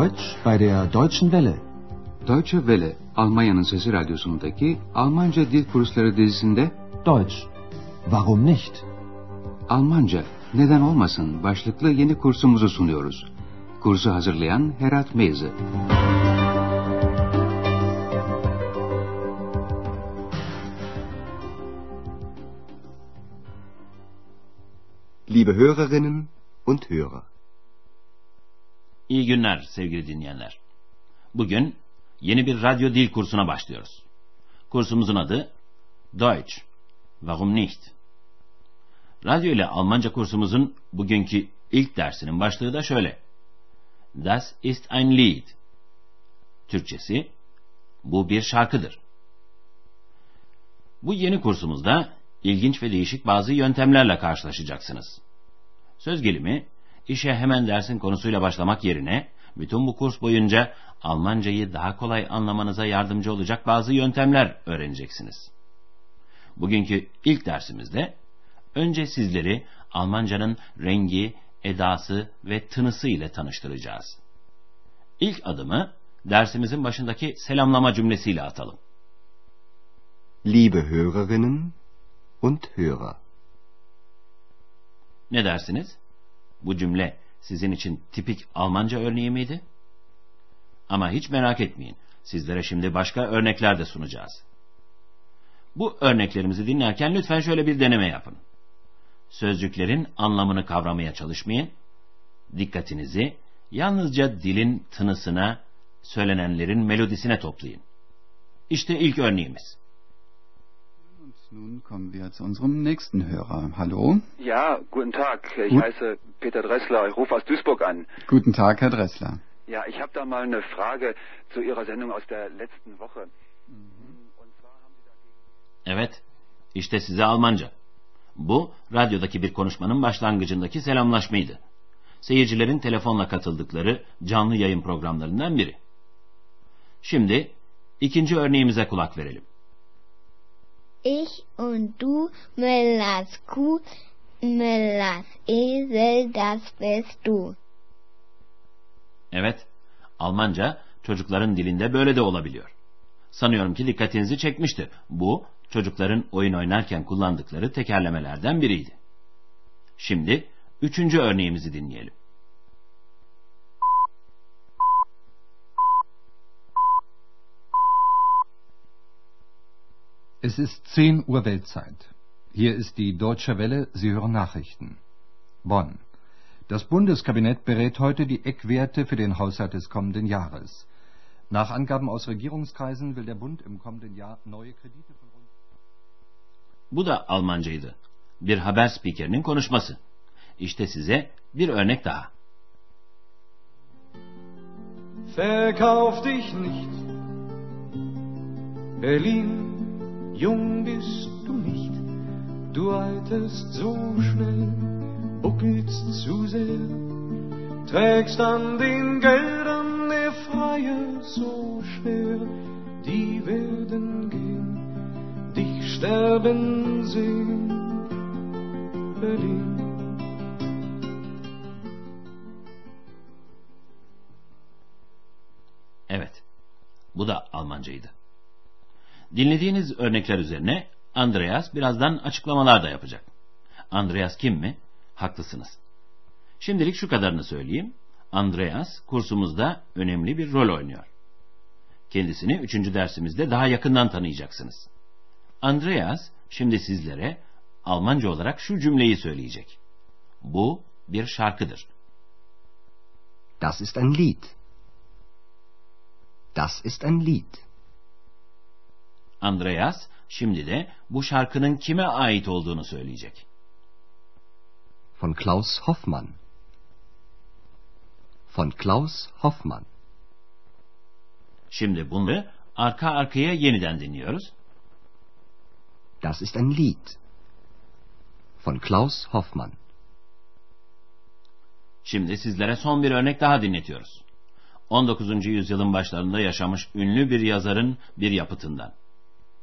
Deutsch bei der Deutschen Welle. Deutsche Welle, Almanya'nın Sesi Radyosu'ndaki Almanca Dil Kursları dizisinde Deutsch. Warum nicht? Almanca, neden olmasın başlıklı yeni kursumuzu sunuyoruz. Kursu hazırlayan Herat Meyze. Liebe Hörerinnen und Hörer. İyi günler sevgili dinleyenler. Bugün yeni bir radyo dil kursuna başlıyoruz. Kursumuzun adı Deutsch. Warum nicht? Radyo ile Almanca kursumuzun bugünkü ilk dersinin başlığı da şöyle. Das ist ein Lied. Türkçesi, bu bir şarkıdır. Bu yeni kursumuzda ilginç ve değişik bazı yöntemlerle karşılaşacaksınız. Söz gelimi, işe hemen dersin konusuyla başlamak yerine, bütün bu kurs boyunca Almancayı daha kolay anlamanıza yardımcı olacak bazı yöntemler öğreneceksiniz. Bugünkü ilk dersimizde, önce sizleri Almancanın rengi, edası ve tınısı ile tanıştıracağız. İlk adımı dersimizin başındaki selamlama cümlesiyle atalım. Liebe Hörerinnen und Hörer. Ne dersiniz? Bu cümle sizin için tipik Almanca örneği miydi? Ama hiç merak etmeyin. Sizlere şimdi başka örnekler de sunacağız. Bu örneklerimizi dinlerken lütfen şöyle bir deneme yapın. Sözcüklerin anlamını kavramaya çalışmayın. Dikkatinizi yalnızca dilin tınısına, söylenenlerin melodisine toplayın. İşte ilk örneğimiz. Nun kommen wir zu unserem nächsten Hörer. Hallo. Ja, guten Tag. Ich Gut. heiße Peter Dressler. Ich rufe aus Duisburg an. Guten Tag, Herr Dressler. Ja, ich habe da mal eine Frage zu Ihrer Sendung aus der letzten Woche. Evet, işte size Almanca. Bu, radyodaki bir konuşmanın başlangıcındaki selamlaşmaydı. Seyircilerin telefonla katıldıkları canlı yayın programlarından biri. Şimdi ikinci örneğimize kulak verelim. Ich und du, Müllers Kuh, Müllers Esel, das bist du. Evet, Almanca çocukların dilinde böyle de olabiliyor. Sanıyorum ki dikkatinizi çekmiştir. Bu, çocukların oyun oynarken kullandıkları tekerlemelerden biriydi. Şimdi üçüncü örneğimizi dinleyelim. Es ist 10 Uhr Weltzeit. Hier ist die Deutsche Welle, Sie hören Nachrichten. Bonn. Das Bundeskabinett berät heute die Eckwerte für den Haushalt des kommenden Jahres. Nach Angaben aus Regierungskreisen will der Bund im kommenden Jahr neue Kredite von rund Bu da Almancaydı. Bir haber spikerinin konuşması. İşte size bir örnek daha. Verkauf dich nicht, Berlin, jung bist du nicht, du alterst so schnell, buckelst zu sehr, trägst an den Geldern der Freie so schwer, die werden gehen, dich sterben sehen, Berlin. Evet, bu da Almancaydı. Dinlediğiniz örnekler üzerine Andreas birazdan açıklamalar da yapacak. Andreas kim mi? Haklısınız. Şimdilik şu kadarını söyleyeyim. Andreas kursumuzda önemli bir rol oynuyor. Kendisini üçüncü dersimizde daha yakından tanıyacaksınız. Andreas şimdi sizlere Almanca olarak şu cümleyi söyleyecek. Bu bir şarkıdır. Das ist ein Lied. Das ist ein Lied. Andreas şimdi de bu şarkının kime ait olduğunu söyleyecek. Von Klaus Hoffmann. Von Klaus Hoffmann. Şimdi bunu arka arkaya yeniden dinliyoruz. Das ist ein Lied. Von Klaus Hoffmann. Şimdi sizlere son bir örnek daha dinletiyoruz. 19. yüzyılın başlarında yaşamış ünlü bir yazarın bir yapıtından.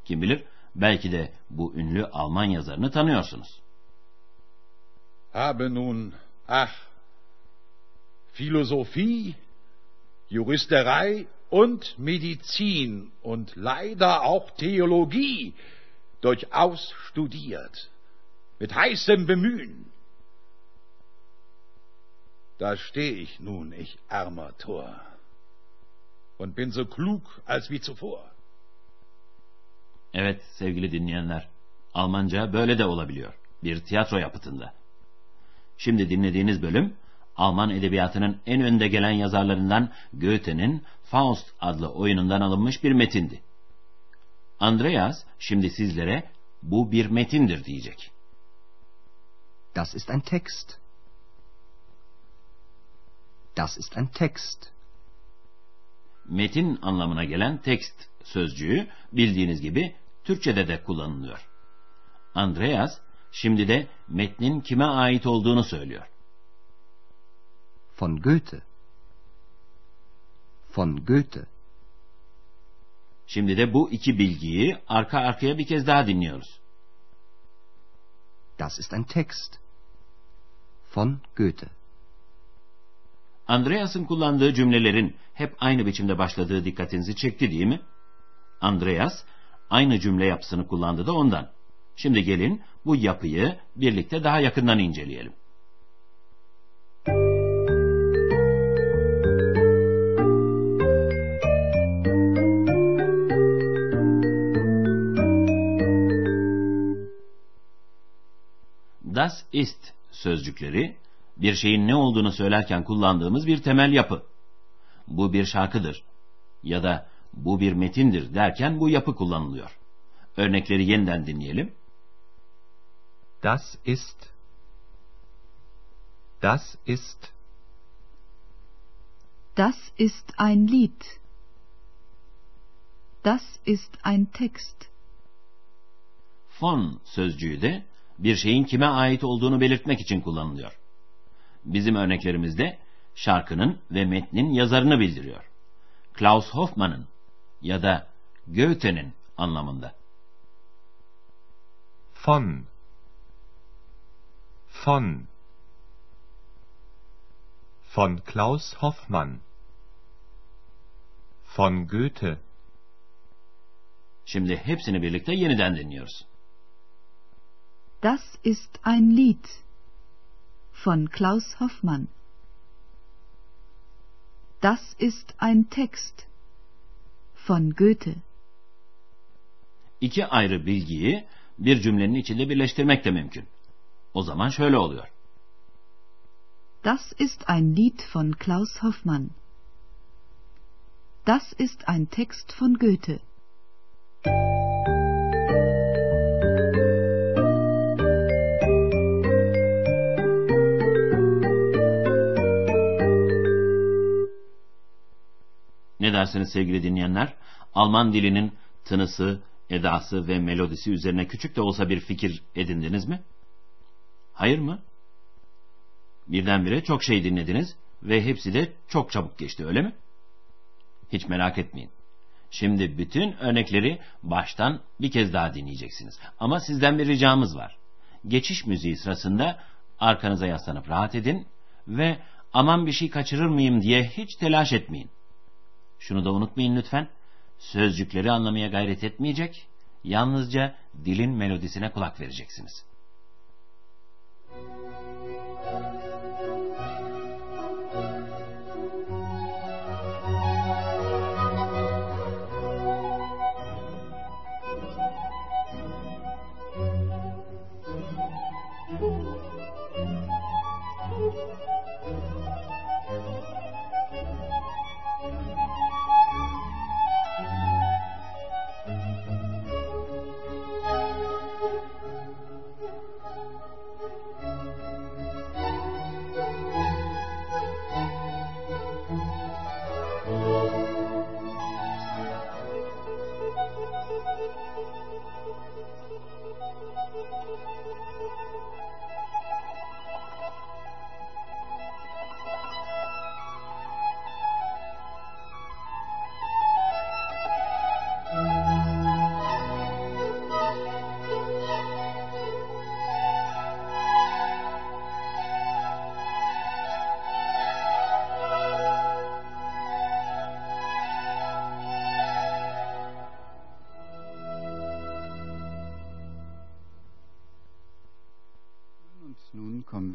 Kim bilir belki de bu ünlü Alman yazarını tanıyorsunuz. Habe nun, ach, Philosophie Juristerei und Medizin und leider auch Theologie durchaus studiert, mit heißem Bemühen. Da stehe ich nun, ich armer Tor, und bin so klug als wie zuvor. Evet sevgili dinleyenler, Almanca böyle de olabiliyor. Bir tiyatro yapıtında. Şimdi dinlediğiniz bölüm Alman edebiyatının en önde gelen yazarlarından Goethe'nin Faust adlı oyunundan alınmış bir metindi. Andreas şimdi sizlere bu bir metindir diyecek. Das ist ein Text. Das ist ein Text. Metin anlamına gelen tekst sözcüğü bildiğiniz gibi Türkçede de kullanılıyor. Andreas şimdi de metnin kime ait olduğunu söylüyor. Von Goethe. Von Goethe. Şimdi de bu iki bilgiyi arka arkaya bir kez daha dinliyoruz. Das ist ein Text. Von Goethe. Andreas'ın kullandığı cümlelerin hep aynı biçimde başladığı dikkatinizi çekti değil mi? Andreas aynı cümle yapısını kullandı da ondan. Şimdi gelin bu yapıyı birlikte daha yakından inceleyelim. Das ist sözcükleri bir şeyin ne olduğunu söylerken kullandığımız bir temel yapı. Bu bir şarkıdır ya da bu bir metindir derken bu yapı kullanılıyor. Örnekleri yeniden dinleyelim. Das ist Das ist Das ist ein Lied. Das ist ein Text. Von sözcüğü de bir şeyin kime ait olduğunu belirtmek için kullanılıyor. Bizim örneklerimizde şarkının ve metnin yazarını bildiriyor. Klaus Hoffmann'ın ya da Goethe'nin anlamında. Von Von Von Klaus Hoffmann Von Goethe Şimdi hepsini birlikte yeniden dinliyoruz. Das ist ein Lied von Klaus Hoffmann. Das ist ein Text von Goethe. İki ayrı bilgiyi bir cümlenin içinde birleştirmek de mümkün. O zaman şöyle oluyor. Das ist ein Lied von Klaus Hoffmann. Das ist ein Text von Goethe. Ne dersiniz sevgili dinleyenler? Alman dilinin tınısı, edası ve melodisi üzerine küçük de olsa bir fikir edindiniz mi? Hayır mı? Birdenbire çok şey dinlediniz ve hepsi de çok çabuk geçti öyle mi? Hiç merak etmeyin. Şimdi bütün örnekleri baştan bir kez daha dinleyeceksiniz. Ama sizden bir ricamız var. Geçiş müziği sırasında arkanıza yaslanıp rahat edin ve aman bir şey kaçırır mıyım diye hiç telaş etmeyin. Şunu da unutmayın lütfen. Sözcükleri anlamaya gayret etmeyecek, yalnızca dilin melodisine kulak vereceksiniz.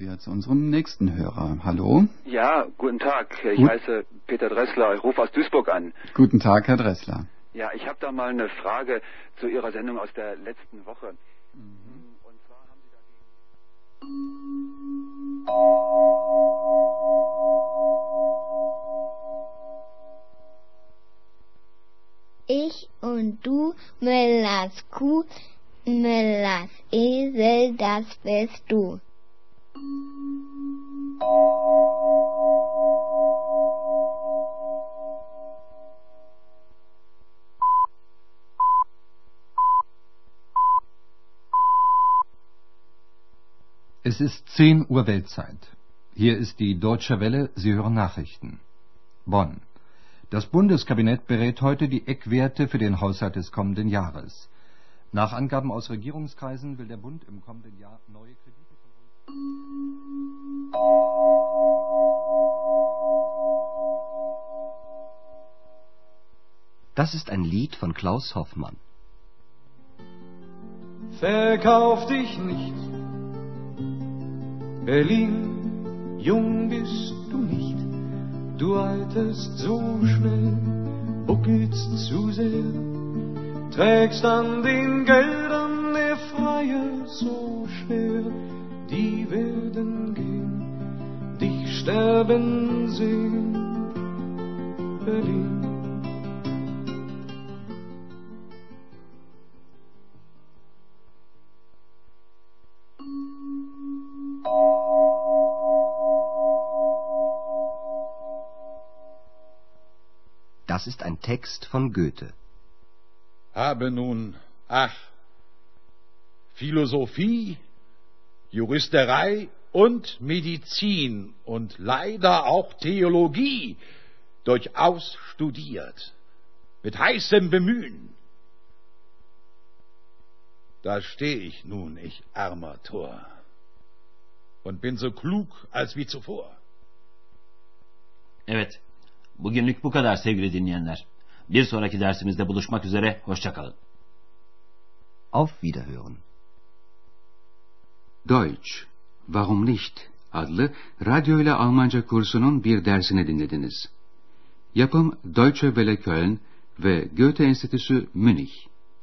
Wir zu unserem nächsten Hörer. Hallo? Ja, guten Tag. Ich Gut. heiße Peter Dressler. Ich rufe aus Duisburg an. Guten Tag, Herr Dressler. Ja, ich habe da mal eine Frage zu Ihrer Sendung aus der letzten Woche. Und zwar haben Sie Ich und du, Müllers Kuh, Müllers Esel, das bist du. Es ist 10 Uhr Weltzeit. Hier ist die Deutsche Welle, Sie hören Nachrichten. Bonn. Das Bundeskabinett berät heute die Eckwerte für den Haushalt des kommenden Jahres. Nach Angaben aus Regierungskreisen will der Bund im kommenden Jahr neue Kredite von Das ist ein Lied von Klaus Hoffmann. Verkauf dich nicht. Berlin, jung bist du nicht. Du alterst so schnell, buckelst zu sehr. Trägst an den Geldern der Freier so schwer. Die werden gehen, dich sterben sehen. Berlin. Text von Goethe. Habe nun, ach, Philosophie, Juristerei und Medizin und leider auch Theologie durchaus studiert, mit heißem Bemühen. Da steh ich nun, ich armer Tor, und bin so klug als wie zuvor. Evet, bugünlük bu kadar sevgili dinleyenler. Bir sonraki dersimizde buluşmak üzere, hoşçakalın. Auf Wiederhören. Deutsch, Warum nicht? adlı radyo ile Almanca kursunun bir dersini dinlediniz. Yapım Deutsche Welle Köln ve Goethe Enstitüsü Münih.